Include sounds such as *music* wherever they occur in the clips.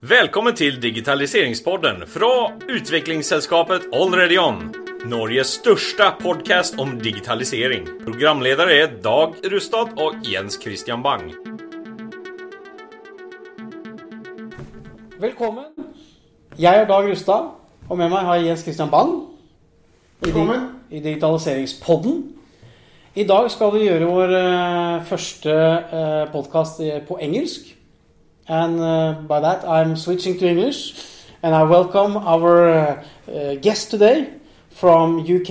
Velkommen til Digitaliseringspodden fra utviklingsselskapet Already On. Norges største podcast om digitalisering. Programledere er Dag Rustad og Jens Christian Bang. Velkommen. Jeg er Dag Rustad, og med meg har jeg Jens Christian Bang. I, di Velkommen. I Digitaliseringspodden. I dag skal vi gjøre vår eh, første uh, podkast på engelsk. And uh, by that I'm switching to English. And I welcome our uh, uh, guest today from UK,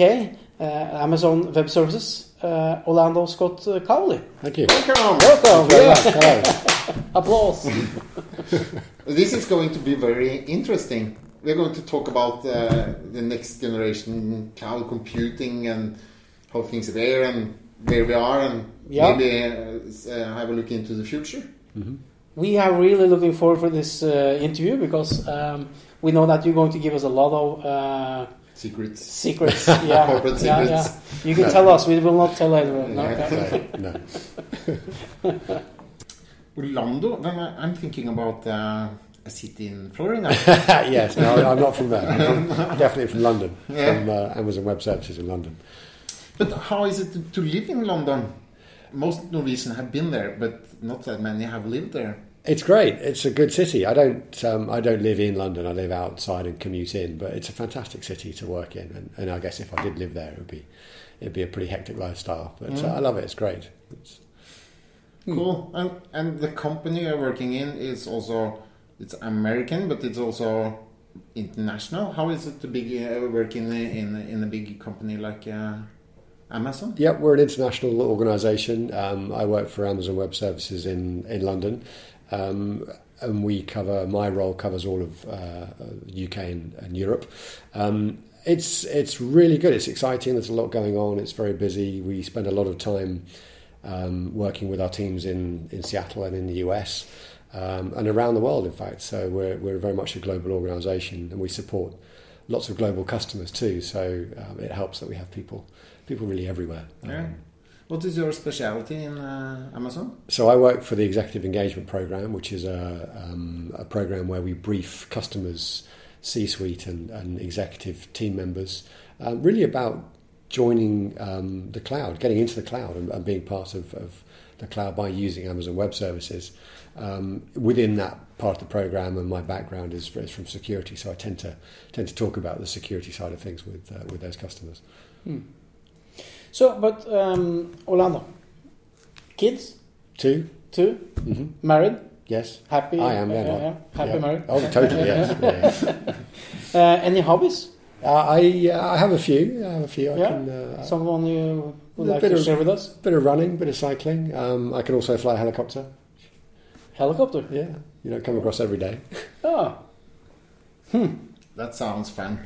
uh, Amazon Web Services, uh, Orlando Scott uh, Cowley. Thank you. Welcome. Welcome. Hello. Yeah. *laughs* Applause. *laughs* This is going to be very interesting. We're going to talk about uh, the next generation cloud computing and how things are there and where we are and Yeah. maybe uh, uh, have a look into the future. We are really looking forward for this uh, interview because um, we know that you're going to give us a lot of uh, Secrets. secrets. *laughs* Yeah, Corporate yeah, secrets. yeah. You can tell us. We will not tell anyone. No, Yeah. okay. *laughs* No, no. Orlando, then I- I'm thinking about uh, a city in Florida. *laughs* yes, no, I'm not from there. I'm from, definitely from London, Yeah. from uh, Amazon Web Services in London. but how is it to, to live in London? Most Norwegians have been there, but not that many have lived there. It's great. It's a good city. I don't, um, I don't live in London. I live outside and commute in, but it's a fantastic city to work in. And, and I guess if I did live there, it would be, it'd be a pretty hectic lifestyle. But uh, Mm. I love it. It's great. It's, Cool. And and the company you're working in is also it's American, but it's also international. How is it to be uh, work in a, in a- in a big company like uh, Amazon? Yeah, we're an international organisation. Um, I work for Amazon Web Services in in London, um, and we cover. My role covers all of uh, UK and, and Europe. Um, it's it's really good. It's exciting. There's a lot going on. It's very busy. We spend a lot of time um, working with our teams in in Seattle and in the US. Um, and around the world, in fact. So we're, we're very much a global organisation, and we support lots of global customers too. So um, it helps that we have people people really everywhere. Yeah. What is your specialty in uh, Amazon? so I work for the Executive Engagement Program, which is a, um, a program where we brief customers, C-suite and, and executive team members, um, really about joining um, the cloud, getting into the cloud and, and being part of, of the cloud by using Amazon Web Services. Um, within that part of the program, and my background is, is from security, so I tend to tend to talk about the security side of things with uh, with those customers. So, but um, Orlando, kids, Two, two, hmm married, yes, happy. I am. Yeah, yeah, yeah. happy yeah. married. Oh, totally. Yes. *laughs* Yeah, yeah. Uh, any hobbies? Uh, I uh, I have a few. I have a few. I Yeah? can uh, Someone you would like bit to of- share with us? bit of running, bit of cycling. Um, I can also fly a helicopter. Helicopter. Yeah, you don't come across every day. Ah, That sounds fun.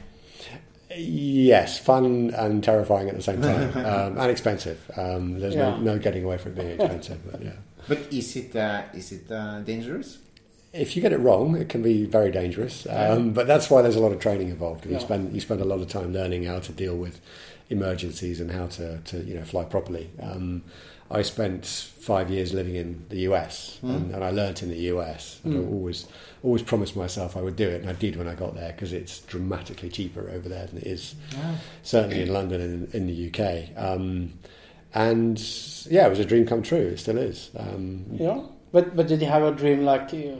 Yes, fun and terrifying at the same time, *laughs* um, and expensive. Um, there's Yeah. no, no getting away from it being expensive. But yeah, But is it uh, is it uh, dangerous? if you get it wrong, it can be very dangerous. Um, but that's why there's a lot of training involved. You spend you spend a lot of time learning how to deal with emergencies and how to, to you know fly properly. Um, I spent five years living in the US, and, and I learnt in the US. And I always always promised myself I would do it, and I did when I got there because it's dramatically cheaper over there than it is certainly in London and in the UK. Um, and yeah, it was a dream come true. It still is. Um, yeah. But but did you have a dream like uh,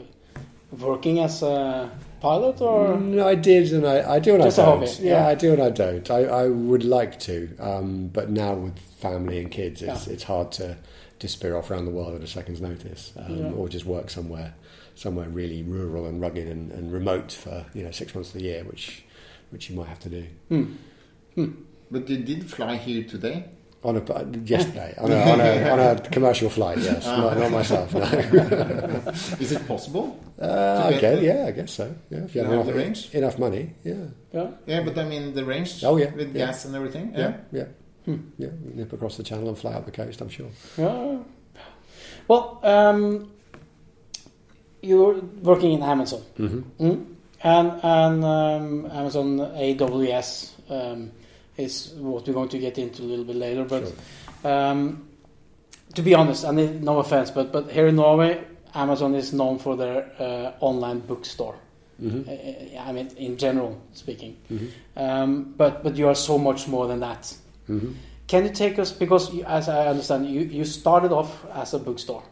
working as a pilot or? No, I did, and I, I do, and Just I a don't. hobby, Yeah. yeah. I do, and I don't. I, I would like to, um, but now with family and kids, it's Yeah. it's hard to disappear off around the world at a second's notice, um, Yeah. or just work somewhere, somewhere really rural and rugged and, and remote for you know six months of the year, which which you might have to do. Hmm. But you did fly here today. On a yesterday, on a, on a *laughs* on a commercial flight, yes, not, not myself. No. *laughs* Is it possible? Uh, To get okay, the- yeah, I guess so. Yeah, if you You have have enough, the range? enough money, yeah, Yeah. Yeah, but I mean the range. Oh, yeah, with yeah. gas and everything. yeah, Yeah. yeah, yeah. You nip across the channel and fly up the coast. I'm sure. Yeah. Well, um, you're working in Amazon, hmm mm? and and um, Amazon AWS um, is what we're going to get into a little bit later. But Sure. um, to be honest, and it- no offense, but but here in Norway, Amazon is known for their uh, online bookstore. Mhm. Uh, I mean, in general speaking. Mhm. Um, but but you are so much more than that. Mhm. Can you take us because, you, as I understand, you you started off as a bookstore.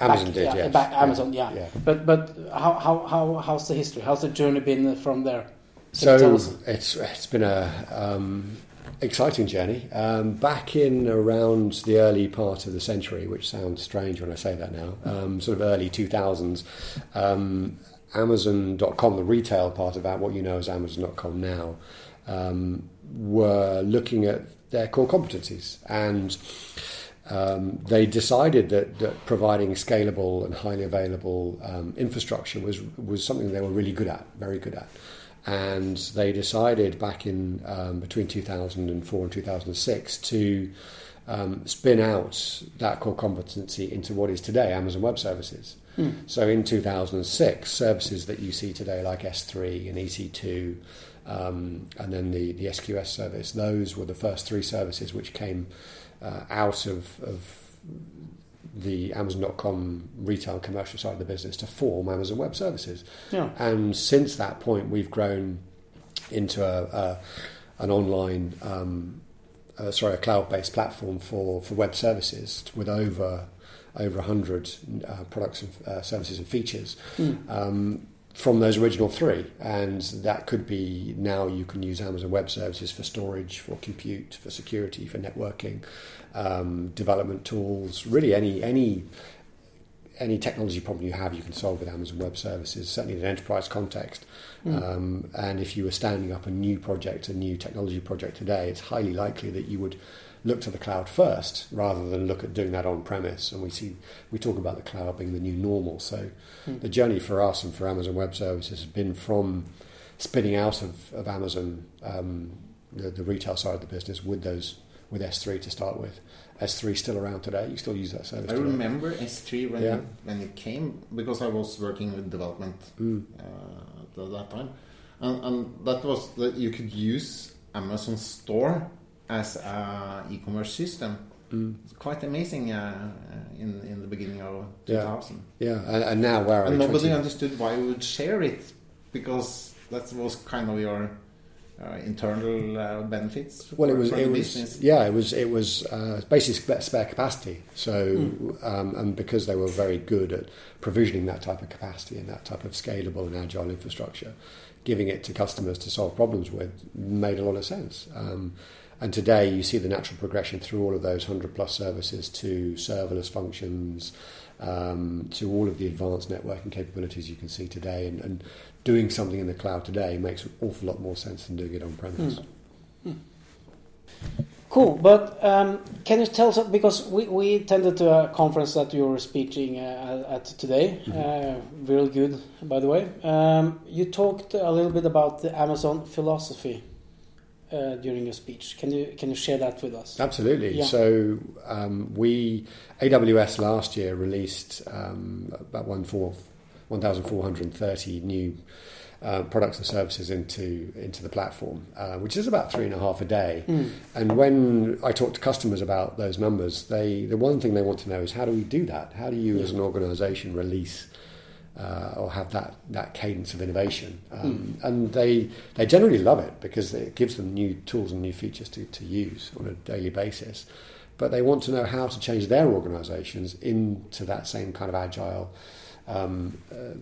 Amazon Back- did, yeah, yes. back- Amazon, yeah. yeah. But but how how how how's the history? How's the journey been from there? Can So it's it's been a um, exciting journey. Um, back in around the early part of the century, which sounds strange when I say that now, um, sort of early two thousands. Um, Amazon.com, the retail part of that, what you know as Amazon.com now, um, were looking at their core competencies and um, they decided that, that providing scalable and highly available um, infrastructure was was something they were really good at, very good at. And they decided back in um, between 2004 and 2006 to um, spin out that core competency into what is today Amazon Web Services. So in 2006, services that you see today like S3 and EC2 um, and then the, the SQS service, those were the first three services which came uh, out of, of the Amazon.com retail commercial side of the business to form Amazon Web Services. Yeah. And since that point, we've grown into a, a an online, um, uh, sorry, a cloud-based platform for, for web services with over over 100 uh, products and uh, services and features um, from those original three. And that could be now you can use Amazon Web Services for storage, for compute, for security, for networking, um, development tools, really any any any technology problem you have, you can solve with Amazon Web Services, certainly in an enterprise context. Um, and if you were standing up a new project, a new technology project today, it's highly likely that you would look to the cloud first rather than look at doing that on premise. And we see we talk about the cloud being the new normal. So the journey for us and for Amazon Web Services has been from spinning out of, of Amazon, um, the, the retail side of the business, with those with S3 to start with. S3 still around today. You still use that service. I today. remember S3 when Yeah. it, when it came because I was working with development Mm. uh, at that time, and, and that was that you could use Amazon Store as a e-commerce system. Mm. It's quite amazing uh, uh, in in the beginning of 2000, Yeah, and, and now where are and nobody 20 understood why we would share it because that was kind of your uh, internal uh, benefits. Well, it was. for It was. business. Yeah, it was. It was uh, basically spare, capacity. So, um, and because they were very good at provisioning that type of capacity and that type of scalable and agile infrastructure, giving it to customers to solve problems with made a lot of sense. Um, and today, you see the natural progression through all of those hundred plus services to serverless functions, um, to all of the advanced networking capabilities you can see today, and, and doing something in the cloud today makes an awful lot more sense than doing it on premise. Cool, but um, can you tell us because we, we attended to a conference that you were speaking uh, at today, uh, real good by the way. Um, you talked a little bit about the Amazon philosophy uh, during your speech. Can you can you share that with us? Absolutely. Yeah. So um, we AWS last year released um, about one four, 1,430 new uh, products and services into into the platform, uh, which is about three and a half a day. And when I talk to customers about those numbers, they the one thing they want to know is how do we do that? How do you, as an organisation, release uh, or have that, that cadence of innovation. Um, And they, they generally love it because it gives them new tools and new features to, to use on a daily basis. But they want to know how to change their organizations into that same kind of agile, um, uh,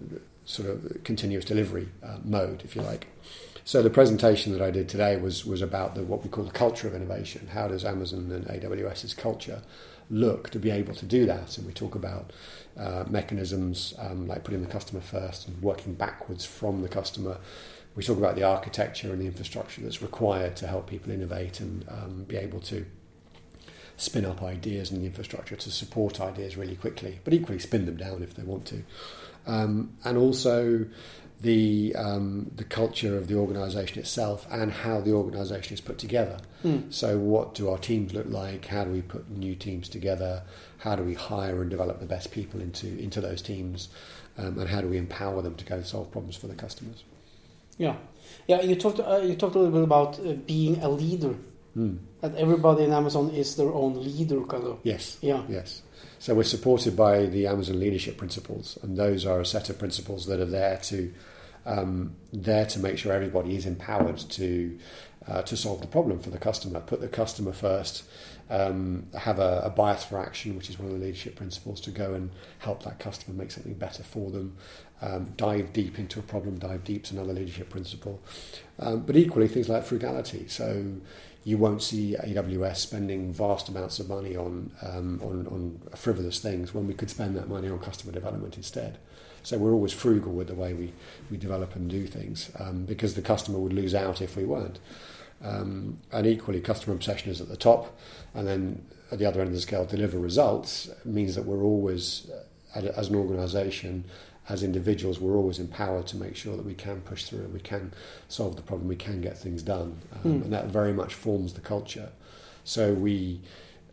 sort of continuous delivery uh, mode, if you like. So the presentation that I did today was was about the what we call the culture of innovation. How does Amazon and AWS's culture look to be able to do that? And we talk about uh, mechanisms um, like putting the customer first and working backwards from the customer. We talk about the architecture and the infrastructure that's required to help people innovate and um, be able to spin up ideas and the infrastructure to support ideas really quickly, but equally spin them down if they want to. Um, and also the um, the culture of the organisation itself and how the organisation is put together. So, what do our teams look like? How do we put new teams together? How do we hire and develop the best people into into those teams? Um, and how do we empower them to go solve problems for the customers? Yeah, yeah. You talked uh, you talked a little bit about uh, being a leader Mm. That everybody in Amazon is their own leader, kind of. Yes. Yeah. Yes. So we're supported by the Amazon leadership principles, and those are a set of principles that are there to um, there to make sure everybody is empowered to uh, to solve the problem for the customer, put the customer first, um, have a, a, bias for action, which is one of the leadership principles, to go and help that customer make something better for them. Um, dive deep into a problem, dive deep is another leadership principle. Um, but equally, things like frugality. So you won't see AWS spending vast amounts of money on, um, on, on frivolous things when we could spend that money on customer development instead. So we're always frugal with the way we, we develop and do things um, because the customer would lose out if we weren't. Um, and equally, customer obsession is at the top, and then at the other end of the scale, deliver results means that we're always, uh, as an organisation, as individuals, we're always empowered to make sure that we can push through and we can solve the problem, we can get things done, um, mm. and that very much forms the culture. So we,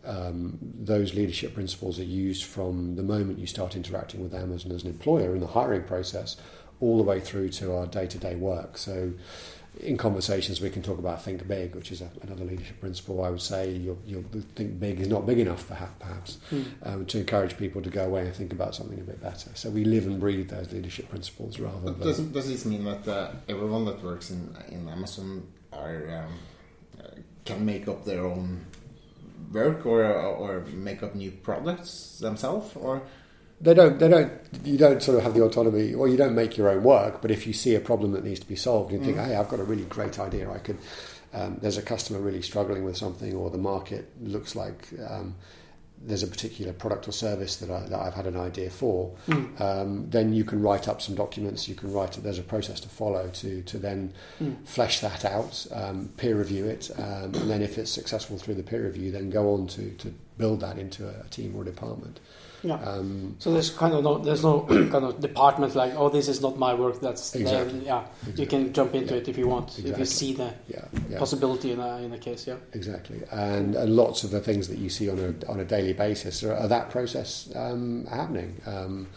um, those leadership principles are used from the moment you start interacting with Amazon as an employer in the hiring process, all the way through to our day-to-day work. So in conversations we can talk about think big, which is a, another leadership principle. I would say you'll, you'll think big is not big enough, perhaps, mm. um, to encourage people to go away and think about something a bit better. So we live and breathe those leadership principles rather but than. Does, does this mean that uh, everyone that works in in Amazon are um, uh, can make up their own work or or make up new products themselves or? they don't they don't you don't sort of have the autonomy or you don't make your own work but if you see a problem that needs to be solved you mm. think hey I've got a really great idea I could um, there's a customer really struggling with something or the market looks like um, there's a particular product or service that, I, that I've had an idea for, mm. um, then you can write up some documents. You can write. There's a process to follow to to then mm. flesh that out, um, peer review it, um, and then if it's successful through the peer review, then go on to to build that into a, team or a department. Yeah. Um, so there's kind of no, there's no *clears throat* kind of department like, oh, this is not my work. That's exactly. yeah. Exactly. You can jump into yeah. it if you want, exactly. if you see the yeah. Yeah. possibility in a, in a case. Yeah. Exactly. And, and lots of the things that you see on a on a daily basis are, are that process um, happening. Um,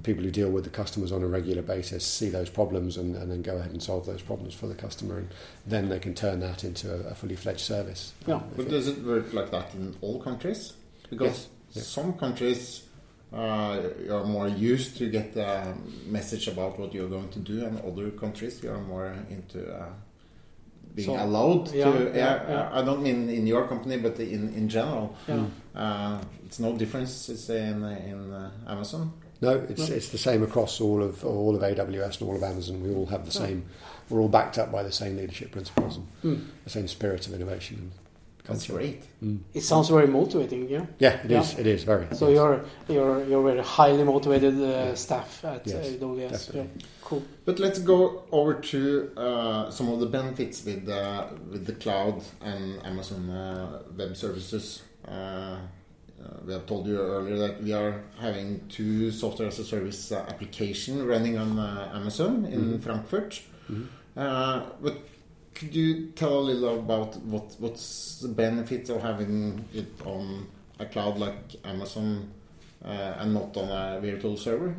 the people who deal with the customers on a regular basis see those problems and, and, then go ahead and solve those problems for the customer, and then they can turn that into a, a fully fledged service. Yeah. But does it work like that in all countries? Because yes. some countries uh, you're more used to get a message about what you're going to do, and other countries you are more into uh, being so, allowed yeah, to. Yeah, yeah, I don't mean in your company, but in in general. Uh, it's no difference. It's in in uh, Amazon. No, it's no. it's the same across all of all of AWS and all of Amazon. We all have the same. We're all backed up by the same leadership principles and mm. the same spirit of innovation that's great. Mm. It sounds very motivating, yeah. Yeah, it yeah. is. It is very. So yes. you're you're you're very highly motivated uh, yeah. staff at yes, AWS. Yeah. Cool. But let's go over to uh, some of the benefits with uh, with the cloud and Amazon uh, Web Services. Uh, uh, we have told you earlier that we are having two software as a service application running on Amazon in mm -hmm. Frankfurt. Mm -hmm. but could you tell a little about what what's the benefits of having it on a cloud like Amazon uh, and not on a virtual server?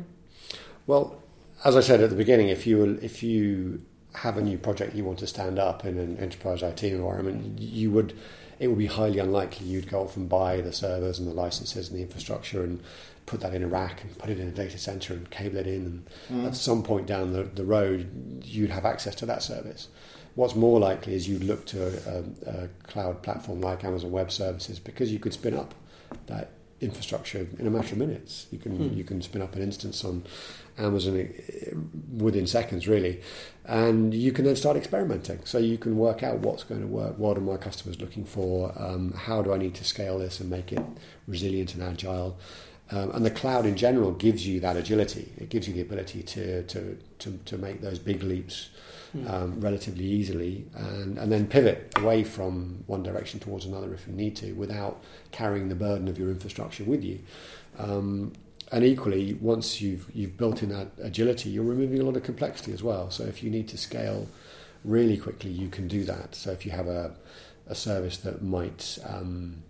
Well, as I said at the beginning, if you if you have a new project you want to stand up in an enterprise IT environment, you would it would be highly unlikely you'd go off and buy the servers and the licenses and the infrastructure and put that in a rack and put it in a data center and cable it in and mm. at some point down the, the road you'd have access to that service. What's more likely is you'd look to a, a, cloud platform like Amazon Web Services because you could spin up that infrastructure in a matter of minutes. You can hmm. you can spin up an instance on Amazon eh, within seconds, really, and you can then start experimenting. So you can work out what's going to work. What are my customers looking for? Um, how do I need to scale this and make it resilient and agile? Um, and the cloud in general gives you that agility. It gives you the ability to to to, to make those big leaps Hmm. um, relatively easily and, and then pivot away from one direction towards another if you need to without carrying the burden of your infrastructure with you. Um, and equally, once you've you've built in that agility, you're removing a lot of complexity as well. So if you need to scale really quickly, you can do that. So if you have a a service that might um,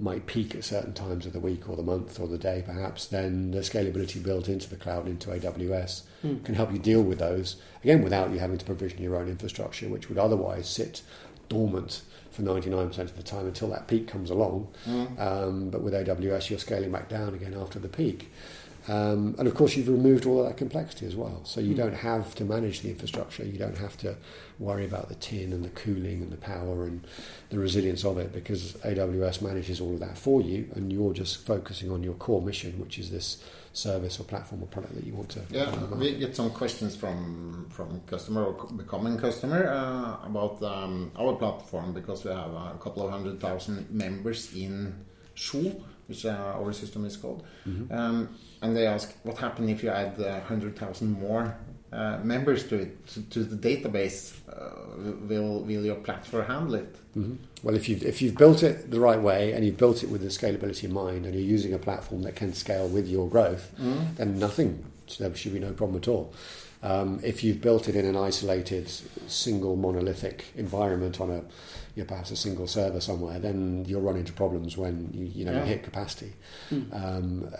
might peak at certain times of the week or the month or the day, perhaps, then the scalability built into the cloud, into AWS, mm. can help you deal with those, again, without you having to provision your own infrastructure, which would otherwise sit dormant for 99% of the time until that peak comes along. Mm. Um, but with AWS, you're scaling back down again after the peak. Um, and of course, you've removed all of that complexity as well. So you don't have to manage the infrastructure. You don't have to worry about the tin and the cooling and the power and the resilience of it because AWS manages all of that for you, and you're just focusing on your core mission, which is this service or platform or product that you want to. Yeah, we get some questions from from customer or becoming customer uh, about um, our platform because we have a couple of hundred thousand members in Shu, which uh, our system is called. Mhm. Um, and they ask, what happens if you add uh, hundred thousand more uh, members to it to, to the database? Uh, will will your platform handle it? Mhm. Well, if you've if you've built it the right way and you've built it with the scalability in mind, and you're using a platform that can scale with your growth, Mm. then nothing there should be no problem at all. Um, if you've built it in an isolated, single monolithic environment on a you know, perhaps a single server somewhere, then you'll run into problems when you you know Yeah. you hit capacity, Mm. um,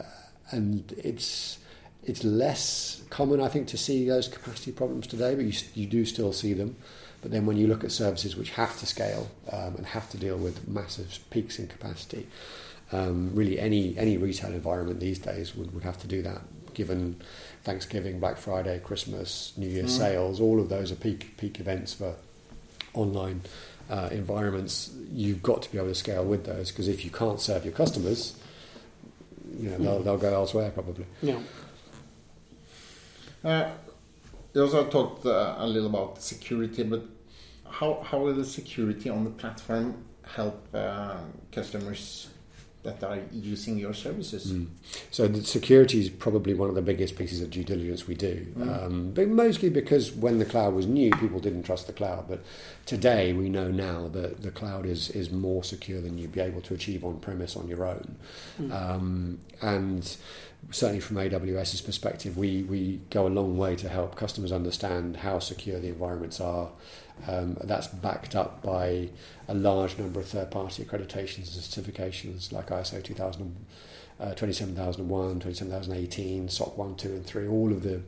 and it's it's less common, I think, to see those capacity problems today, but you, you do still see them. But then when you look at services which have to scale um, and have to deal with massive peaks in capacity, um, really any any retail environment these days would, would have to do that. Given Thanksgiving, Black Friday, Christmas, New Year Mm. sales, all of those are peak peak events for online uh, environments. You've got to be able to scale with those because if you can't serve your customers, you know they'll, Mm. they'll go elsewhere probably. Yeah. Uh, you also talked uh, a little about security, but how how will the security on the platform help uh, customers that are using your services? Mm. So the security is probably one of the biggest pieces of due diligence we do, Mm. um, but mostly because when the cloud was new, people didn't trust the cloud. But today, we know now that the cloud is is more secure than you'd be able to achieve on premise on your own. Mm. Um, and certainly from AWS's perspective, we, we go a long way to help customers understand how secure the environments are. Um, that's backed up by a large number of third-party accreditations and certifications like ISO 2000, uh, 27001, 27018, SOC 1, 2 and 3, all of the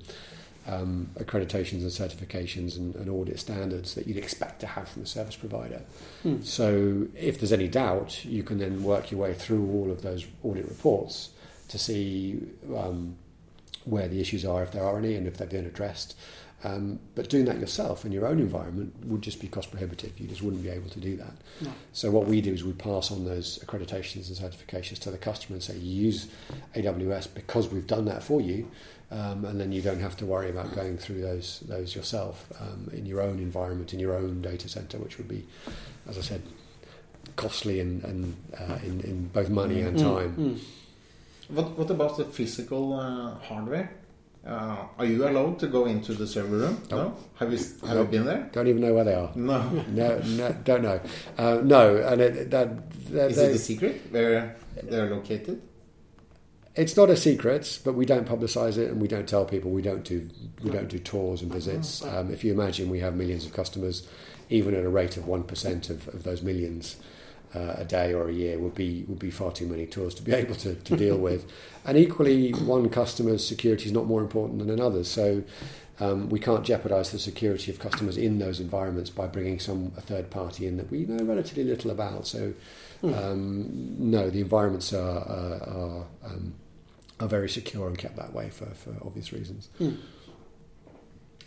um, accreditations and certifications and, and audit standards that you'd expect to have from a service provider. Mm. So if there's any doubt, you can then work your way through all of those audit reports to see um, where the issues are, if there are any, and if they've been addressed. Um, but doing that yourself in your own environment would just be cost prohibitive. You just wouldn't be able to do that. No. So what we do is we pass on those accreditations and certifications to the customer and say, you use AWS because we've done that for you, um, and then you don't have to worry about going through those those yourself um, in your own environment, in your own data center, which would be, as I said, costly and, and uh, in, in both money and Mm, time. mm. What what about the physical uh, hardware? Uh, are you allowed to go into the server room? No. No. Have you have you been there? Don't even know where they are. No. No, no don't know. Uh, no, and it, that, that Is they- it a secret where they're located? It's not a secret, but we don't publicise it and we don't tell people. We don't do we don't do tours and visits. Um, if you imagine we have millions of customers, even at a rate of one percent of, of those millions uh, a day or a year would be would be far too many tours to be *laughs* able to, to deal *laughs* with. And equally, one customer's security is not more important than another's. So. Um, we can't jeopardise the security of customers in those environments by bringing some a third party in that we know relatively little about. So, um, no, the environments are, are, are um, are very secure and kept that way for, for obvious reasons. Mm.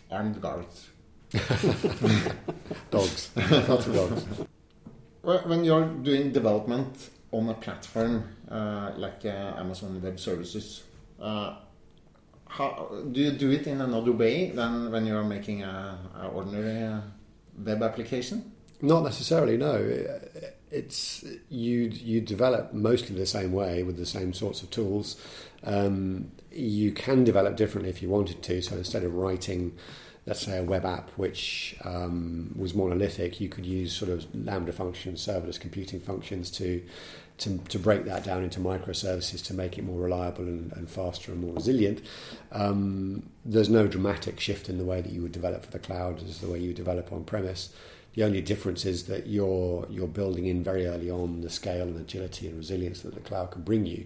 Armed guards. *laughs* Dogs, lots of dogs. When you're doing development on a platform uh, like uh, Amazon Web Services, uh, how do you do it in another way than when you're making a, a ordinary uh, web application? Not necessarily. No, it's you. You develop mostly the same way with the same sorts of tools. Um, you can develop differently if you wanted to. So instead of writing, let's say, a web app which um, was monolithic, you could use sort of lambda functions, serverless computing functions to to, to break that down into microservices to make it more reliable and, and faster and more resilient. Um, there's no dramatic shift in the way that you would develop for the cloud as the way you develop on premise. The only difference is that you're you're building in very early on the scale and agility and resilience that the cloud can bring you.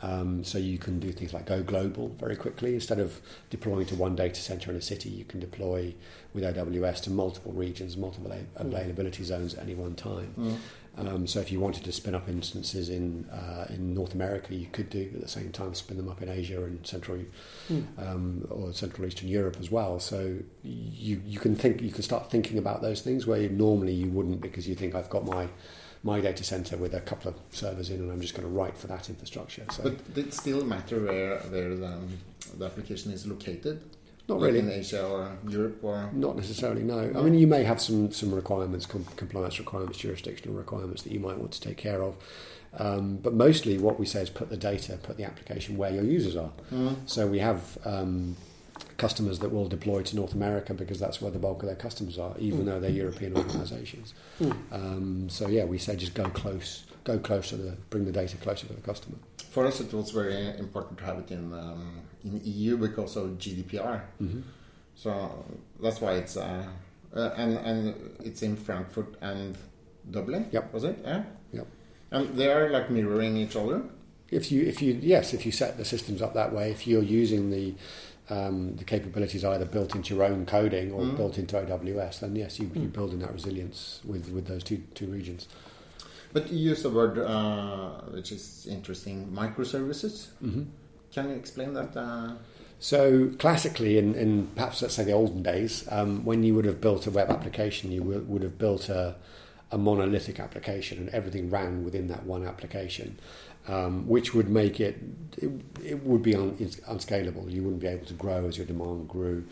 Um, so you can do things like go global very quickly. Instead of deploying to one data center in a city, you can deploy with AWS to multiple regions, multiple a- availability zones at any one time. Um, so if you wanted to spin up instances in uh, in North America, you could do at the same time spin them up in Asia and Central um, or Central Eastern Europe as well. So you you can think you can start thinking about those things where you, normally you wouldn't because you think I've got my my data center with a couple of servers in and I'm just going to write for that infrastructure. So But it still matter where where the, the application is located. Not Like really. in Asia or Europe or. Not necessarily, no. I mean, you may have some some requirements, com- compliance requirements, jurisdictional requirements that you might want to take care of. Um, but mostly, what we say is put the data, put the application where your users are. So we have um, customers that will deploy to North America because that's where the bulk of their customers are, even though they're European organisations. Um, so yeah, we say just go close, go close to the, bring the data closer to the customer. For us, it was very important to have it in um, in EU because of GDPR. Mm-hmm. So that's why it's uh, uh, and and it's in Frankfurt and Dublin. Yep. Was it? Yeah. Yep. And they are like mirroring each other. If you, if you, yes, if you set the systems up that way, if you're using the um, the capabilities are either built into your own coding or built into AWS, then yes, you, you're building that resilience with, with those two two regions. But you use a word uh, which is interesting: microservices. Mm-hmm. Can you explain that? Uh, So classically, in, in perhaps let's say the olden days, um, when you would have built a web application, you would, would have built a, a monolithic application, and everything ran within that one application, um, which would make it it, it would be un, it's unscalable. You wouldn't be able to grow as your demand grew,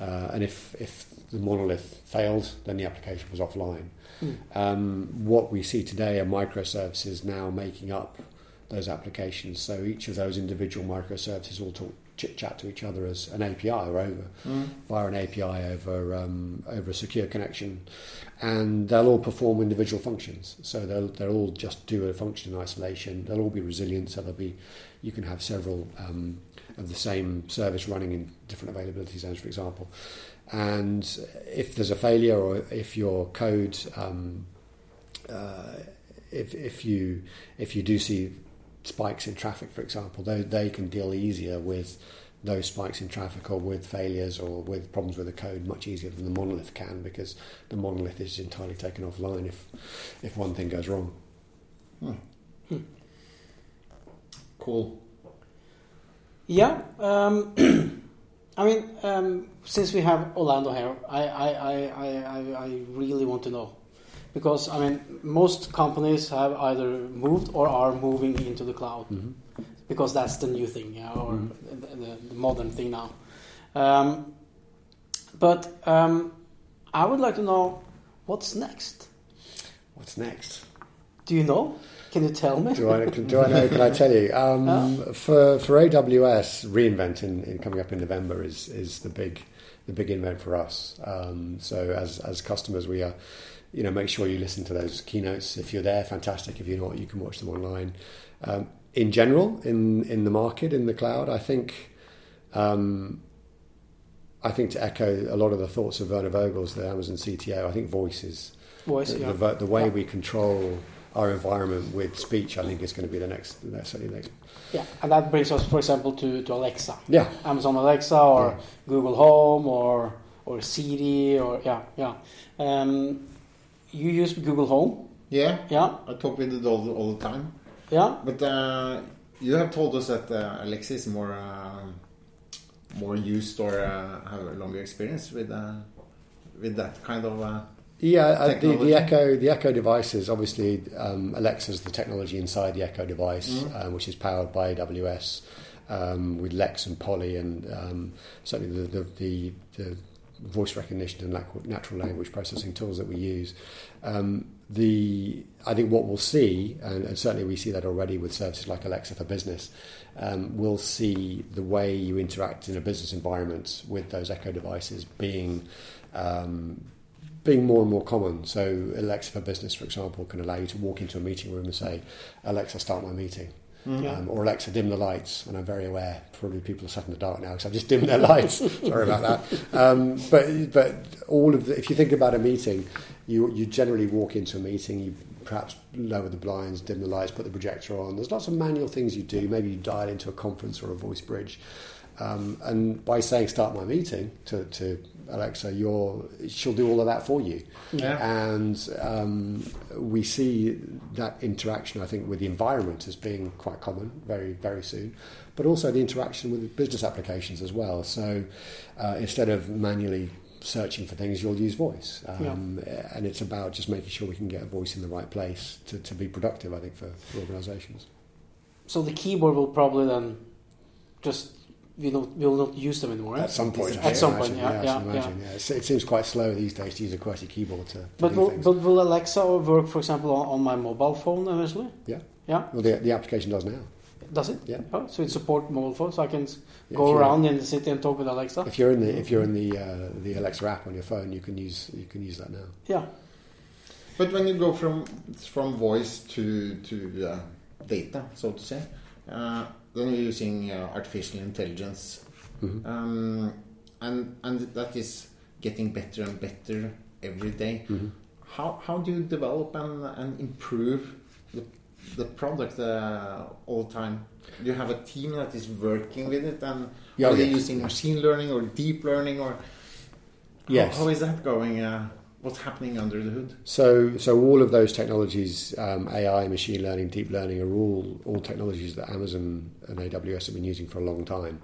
uh, and if if the monolith failed, then the application was offline. Um, what we see today are microservices now making up those applications. So each of those individual microservices all talk chit chat to each other as an API or over via an API over um, over a secure connection, and they'll all perform individual functions. So they'll they'll all just do a function in isolation. They'll all be resilient. So they'll be you can have several um, of the same service running in different availability zones, for example. And if there's a failure or if your code um, uh, if if you if you do see spikes in traffic, for example, they they can deal easier with those spikes in traffic or with failures or with problems with the code much easier than the monolith can because the monolith is entirely taken offline if if one thing goes wrong. cool. Yeah. Um, *clears throat* I mean, um, since we have Orlando here, I, I, I, I, I- I really want to know. Because, I mean, most companies have either moved or are moving into the cloud. Because that's the new thing, yeah, or the, the, the modern thing now. Um, but um, I would like to know what's next. What's next? Do you know? Can you tell me? Do I, do I know? Can I tell you? *laughs* Um, for for AWS reInvent in, in coming up in November is is the big the big event for us. Um, so as as customers, we are. You know, make sure you listen to those keynotes. If you're there, fantastic. If you're not, you can watch them online. Um, in general, in in the market, in the cloud, I think um, I think to echo a lot of the thoughts of Werner Vogels, the Amazon CTO, I think voice is Voice, the, yeah. the, the way Yeah. we control our environment with speech. I think is going to be the next, the next, certainly the next. Yeah, and that brings us, for example, to, to Alexa. Yeah, Amazon Alexa or Yeah. Google Home or or Siri or yeah yeah. Um, you use Google Home, Yeah. yeah I talk with it all, all the time. yeah. But uh, you have told us that uh, Alexa is more uh, more used or uh, have a longer experience with uh, with that kind of. Uh, yeah. Uh, the, the Echo, the Echo devices. Obviously, um, Alexa's the technology inside the Echo device, Mm-hmm. um, which is powered by AWS um, with Lex and Polly, and um, certainly the the, the, the voice recognition and natural language processing tools that we use. Um, the I think what we'll see, and, and certainly we see that already with services like Alexa for Business, um, we'll see the way you interact in a business environment with those Echo devices being um, being more and more common. So Alexa for Business, for example, can allow you to walk into a meeting room and say, "Alexa, start my meeting." Yeah. Um, or Alexa, dim the lights. And I'm very aware, probably people are sat in the dark now because I've just dimmed their lights. *laughs* Sorry about that. Um, but but all of the, if you think about a meeting, you you generally walk into a meeting, you perhaps lower the blinds, dim the lights, put the projector on. There's lots of manual things you do. Maybe you dial into a conference or a voice bridge. Um, and by saying start my meeting to, to Alexa, you're, she'll do all of that for you. Yeah. And um, we see that interaction, I think, with the environment as being quite common very, very soon, but also the interaction with business applications as well. So uh, instead of manually searching for things, you'll use voice. Um, And it's about just making sure we can get a voice in the right place to, to be productive, I think, for, for organisations. So the keyboard will probably then just we don't we will not use them anymore. At some point, At I some imagine, point, yeah, I yeah, imagine, yeah. It's- It seems quite slow these days to use a QWERTY keyboard to, to But do will, things. but will Alexa work, for example, on, on my mobile phone eventually? Yeah. Yeah. Well, the, the application does now. Does it? Yeah. Oh, so it support mobile phones, so I can Yeah, go around in the city and talk with Alexa. If you're in the if you're in the uh, the Alexa app on your phone, you can use you can use that now. Yeah. But when you go from from voice to to uh, data, so to say, uh, then you're using uh, artificial intelligence, Mhm. um, and and that is getting better and better every day. Mhm. How how do you develop and and improve the the product uh, all the time? Do you have a team that is working with it, and Yeah, are they using machine learning or deep learning, or how- Yes. how is that going? Uh, what's happening under the hood? So, so all of those technologies, um, AI, machine learning, deep learning, are all all technologies that Amazon and AWS have been using for a long time.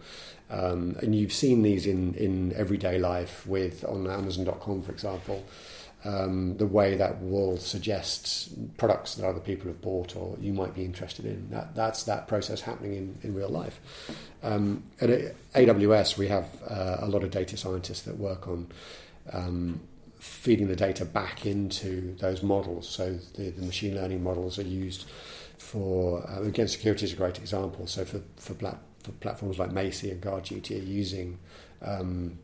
Um, and you've seen these in, in everyday life with on Amazon.com, for example. Um, the way that will suggest products that other people have bought or you might be interested in. That, that's that process happening in, in real life. Um, at AWS, we have uh, a lot of data scientists that work on um, feeding the data back into those models. So the, the machine learning models are used for, uh, again, security is a great example. So for, for, plat- for platforms like Macie and GuardDuty are using um,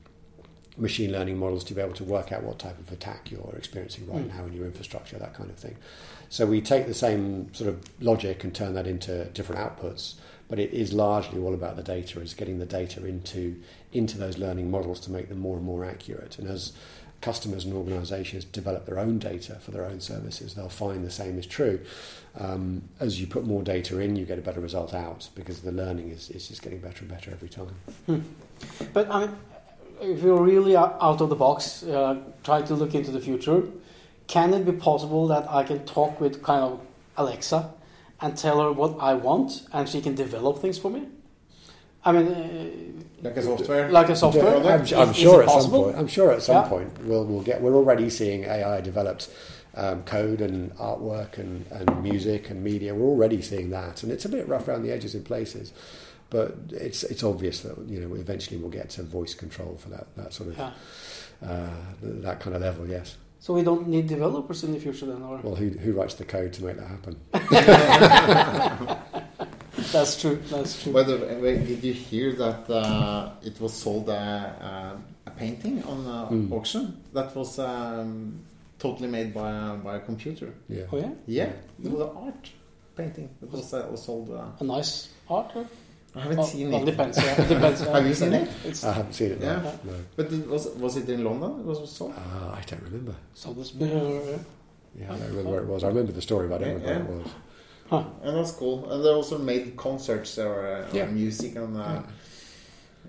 machine learning models to be able to work out what type of attack you're experiencing right Mm. now in your infrastructure, that kind of thing. So we take the same sort of logic and turn that into different outputs, but it is largely all about the data, is getting the data into into those learning models to make them more and more accurate. And as customers and organisations develop their own data for their own services, they'll find the same is true. Um, as you put more data in, you get a better result out because the learning is, is just getting better and better every time. But I mean, if you're really out of the box, uh, try to look into the future. Can it be possible that I can talk with kind of Alexa and tell her what I want, and she can develop things for me? I mean, Like a software? uh, like a software. I'm, I'm Is- sure is it at some point. I'm sure at some Yeah. point we'll we'll get. We're already seeing AI developed um, code and artwork and, and music and media. We're already seeing that, and it's a bit rough around the edges in places. But it's it's obvious that you know eventually we'll get to voice control for that that sort of Yeah. uh, that kind of level. Yes. So we don't need developers in the future then, or Well, who who writes the code to make that happen? *laughs* *laughs* that's true. That's true. By the way, did you hear that uh, it was sold a, a, a painting on uh, Mm. auction that was um, totally made by a, by a computer? Yeah. Oh yeah, Yeah, it was an art painting that was, uh, was sold. Uh, a nice art. Or? I haven't Oh, seen well, it, depends. Yeah, *laughs* it depends. Have you seen it? It's I haven't seen it. No. Yeah. no. but it was was it in London? It was sold. Uh, I don't remember. so this. Uh, Yeah, I don't remember where it was. I remember the story, but I don't Yeah, remember where it was. Huh. And that's cool. And they also made concerts or, uh, Yeah. or music, and uh, Yeah.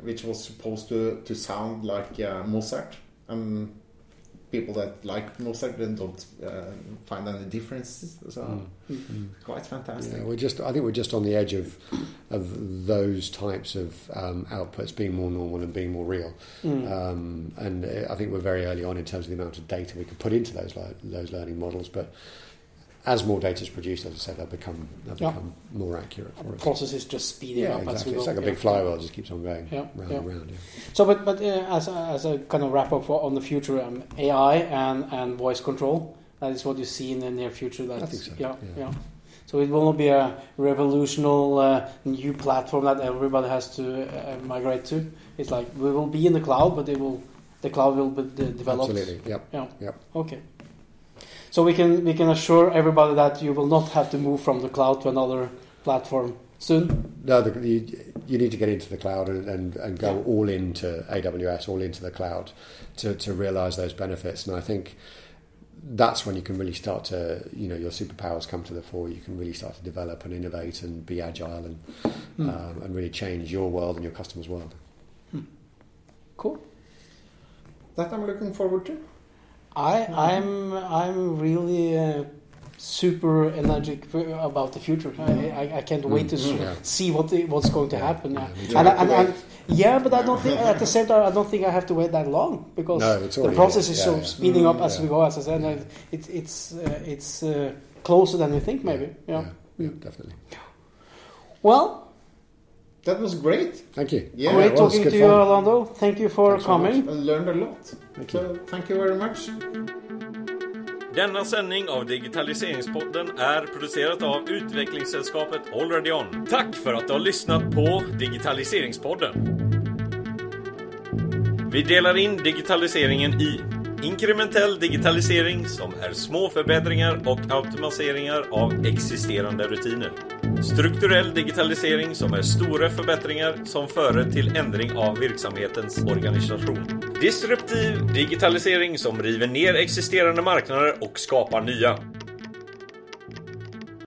which was supposed to to sound like uh, Mozart. And people that like Mozart then don't uh, find any differences. So Mm. Mm. quite fantastic. Yeah, we're just. I think we're just on the edge of of those types of um, outputs being more normal and being more real. Mm. Um, and uh, I think we're very early on in terms of the amount of data we can put into those li- those learning models. But as more data is produced, as I said, they'll become they'll Yeah. become more accurate for the us. process is just speeding Yeah, up as we exactly. go. It's like a Yeah. big flywheel; it just keeps on going Yeah, round yeah. and round. Yeah. So, but but uh, as a, as a kind of wrap up for, on the future, um, AI and and voice control. That is what you see in the near future. That's, I think so, Yeah, yeah. yeah. So it will not be a revolutionary uh, new platform that everybody has to uh, migrate to. It's like we will be in the cloud, but it will the cloud will be de- developed. Absolutely. Yep. Yeah. Yep. Okay. So we can we can assure everybody that you will not have to move from the cloud to another platform soon. No, the, you, you need to get into the cloud and, and, and go Yeah. all into AWS, all into the cloud to, to realize those benefits. And I think that's when you can really start to, you know, your superpowers come to the fore. You can really start to develop and innovate and be agile and um, and really change your world and your customers' world. Cool. That I'm looking forward to. I I'm I'm really uh, super energetic about the future. I, I, I can't wait to Yeah. see what the, what's going to happen. Yeah, and, and, and, yeah, but I don't think at the *laughs* same time I don't think I have to wait that long because No, the process is Yeah, so speeding up as Yeah. we go. As I said, and it, it's uh, it's uh, closer than we think. Maybe. Yeah. yeah, yeah, definitely. Well, That was great. Thank you. Yeah, great talking to you, fun. Orlando. Thank you for Thanks so coming. I learned a lot. Thank so thank you very much. Denna sändning av Digitaliseringspodden är producerat av utvecklingssällskapet Already On. Tack för att du har lyssnat på Digitaliseringspodden. Vi delar in digitaliseringen i inkrementell digitalisering som är små förbättringar och automatiseringar av existerande rutiner. Strukturell digitalisering som är stora förbättringar som före till ändring av verksamhetens organisation. Disruptiv digitalisering som river ner existerande marknader och skapar nya.